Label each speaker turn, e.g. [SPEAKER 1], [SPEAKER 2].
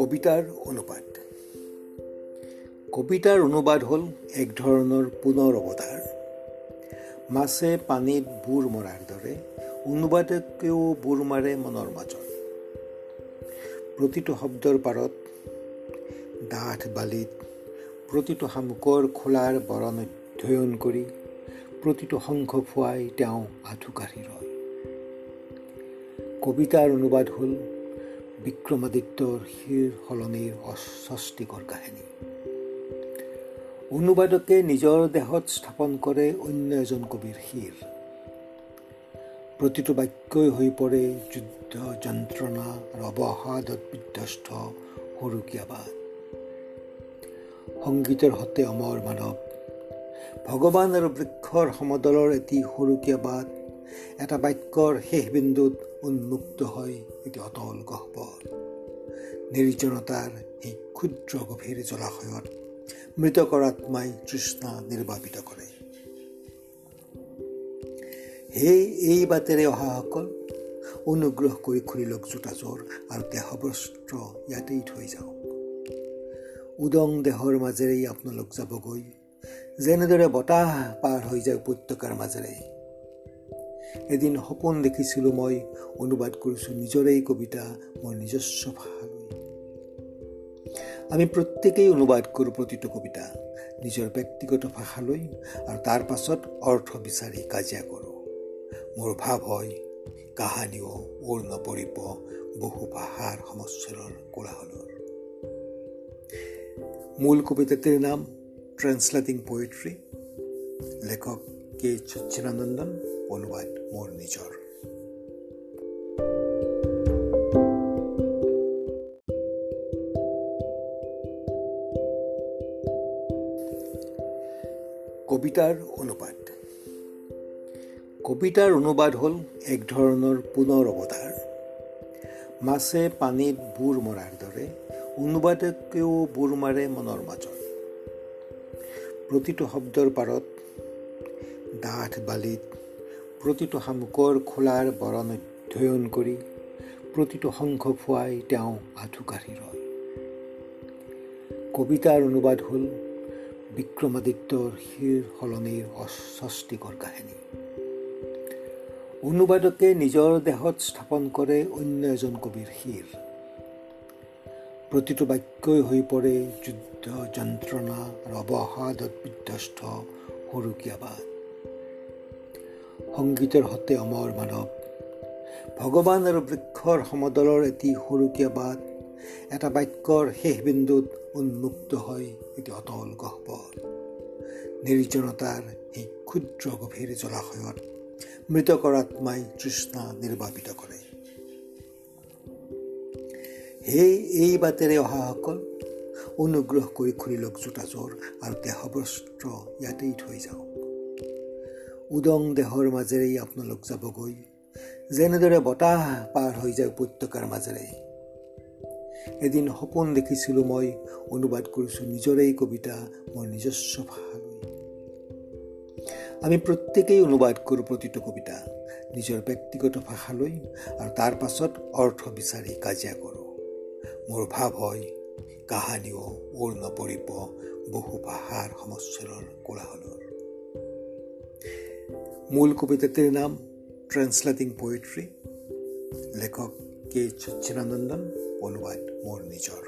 [SPEAKER 1] কবিতাৰ অনুবাদ। কবিতাৰ অনুবাদ হ'ল এক ধৰণৰ পুনৰ অৱতাৰ। মাছে পানীত বুৰ মৰাৰ দৰে অনুবাদকেও বুৰ মাৰে মনৰ মাজত। প্ৰতিটো শব্দৰ পাৰত ডাঠ বালিত প্ৰতিটো শামুকৰ খোলাৰ বৰণ অধ্যয়ন কৰি প্ৰতিটো শংখ ফুৱাই তেওঁ আঁঠু কাঢ়ি ৰয়। কবিতাৰ অনুবাদ হ'ল বিক্ৰমাদিত্যৰ শিৰ সলনিৰ অস্বস্তিকৰ কাহিনী। অনুবাদকে নিজৰ দেহত স্থাপন কৰে অন্য এজন কবিৰ শিৰ। প্ৰতিটো বাক্যই হৈ পৰে যুদ্ধ যন্ত্ৰণা আৰু অৱসাদত বিধ্বস্ত সৰুকীয়াবাদ সংগীতৰ সতে অমৰ মানৱ ভগৱান আৰু বৃক্ষৰ সমদলৰ এটি সৰুকীয়াবাদ এটা বাক্যৰ শেষ বিন্দুত উন্মুক্ত হয় এটি অটল গহ্বৰ। নিৰ্জনতাৰ এই ক্ষুদ্ৰ গভীৰ জলাশয়ত মৃতকৰ আত্মাই তৃষ্ণা নিৰ্বাপিত কৰে। সেই এই বাটেৰে অহাসকল অনুগ্ৰহ কৰি খুলি লওক জোতাযোৰ আৰু দেহবস্ত্ৰ ইয়াতেই থৈ যাওক। উদং দেহৰ মাজেৰেই আপোনালোক যাবগৈ। যেনেদৰে বতাহ পাৰ হৈ যায় উপত্যকাৰ মাজেৰে এদিন সপোন দেখিছিলোঁ মই অনুবাদ কৰিছোঁ নিজৰেই কবিতা মোৰ নিজস্ব ভাষালৈ। আমি প্ৰত্যেকেই অনুবাদ কৰোঁ প্ৰতিটো কবিতা নিজৰ ব্যক্তিগত ভাষালৈ আৰু তাৰ পাছত অৰ্থ বিচাৰি কাজিয়া কৰোঁ। মোৰ ভাৱ হয় কাহানিও ওৰ নপৰিব বহু ভাষাৰ সমস্যাৰৰ কোলাহলৰ। মূল কবিতাটিৰ নাম ট্ৰেন্সলেটিং পয়েট্ৰি লেখক সচ্চিদানন্দন অনুবাদ মোৰ নিজৰ কবিতাৰ অনুবাদ। কবিতাৰ অনুবাদ হ'ল এক ধৰণৰ পুনৰ অৱতাৰ মাছে পানীত বুৰ মৰাৰ দৰে অনুবাদকেও বুৰ মাৰে মনৰ মাজত। প্ৰতিটো শব্দৰ পাৰত ডাঠ বালিত প্ৰতিটো শামুকৰ খোলাৰ বৰণ অধ্যয়ন কৰি প্ৰতিটো শংখ ফুৱাই তেওঁ আঁঠু কাঢ়ি ৰয়। কবিতাৰ অনুবাদ হ'ল বিক্ৰমাদিত্যৰ শিৰ সলনিৰ অস্বস্তিকৰ কাহিনী। অনুবাদকে নিজৰ দেহত স্থাপন কৰে অন্য এজন কবিৰ শিৰ। প্ৰতিটো বাক্যই হৈ পৰে যুদ্ধ যন্ত্ৰণা আৰু অৱসাদত বিধ্বস্ত সৰুকীয়াবাদ। সংগীতৰ সতে অমৰ মানৱ। ভগৱান আৰু বৃক্ষৰ সমদলৰ এটি সৰুকীয়াবাদ এটা বাক্যৰ শেষ বিন্দুত উন্মুক্ত হয় এটি অটল গহ্বৰ। নিৰ্জনতাৰ এই ক্ষুদ্ৰ গভীৰ জলাশয়ত মৃতকৰ আত্মাই তৃষ্ণা নিৰ্বাপিত কৰে। সেই এই বাটেৰে অহাসকল অনুগ্ৰহ কৰি খুলি লওক জোতাযোৰ আৰু দেহবস্ত্ৰ ইয়াতেই থৈ যাওক। উদং দেহৰ মাজেৰেই আপোনালোক যাবগৈ। যেনেদৰে বতাহ পাৰ হৈ যায় উপত্যকাৰ মাজেৰে এদিন সপোন দেখিছিলোঁ মই অনুবাদ কৰিছোঁ নিজৰেই কবিতা মোৰ নিজস্ব ভাষালৈ। আমি প্ৰত্যেকেই অনুবাদ কৰোঁ প্ৰতিটো কবিতা নিজৰ ব্যক্তিগত ভাষালৈ আৰু তাৰ পাছত অৰ্থ বিচাৰি কাজিয়া কৰোঁ। মোৰ ভাৱ হয় কাহানিও ওৰ নপৰিব বহু ভাষাৰ সমস্যাৰৰ কোলাহলৰ। মূল কবিতাটিৰ নাম ট্ৰেন্সলেটিং পয়েট্ৰি লেখক কে সচ্চিদানন্দন অনুবাদ মোৰ নিজৰ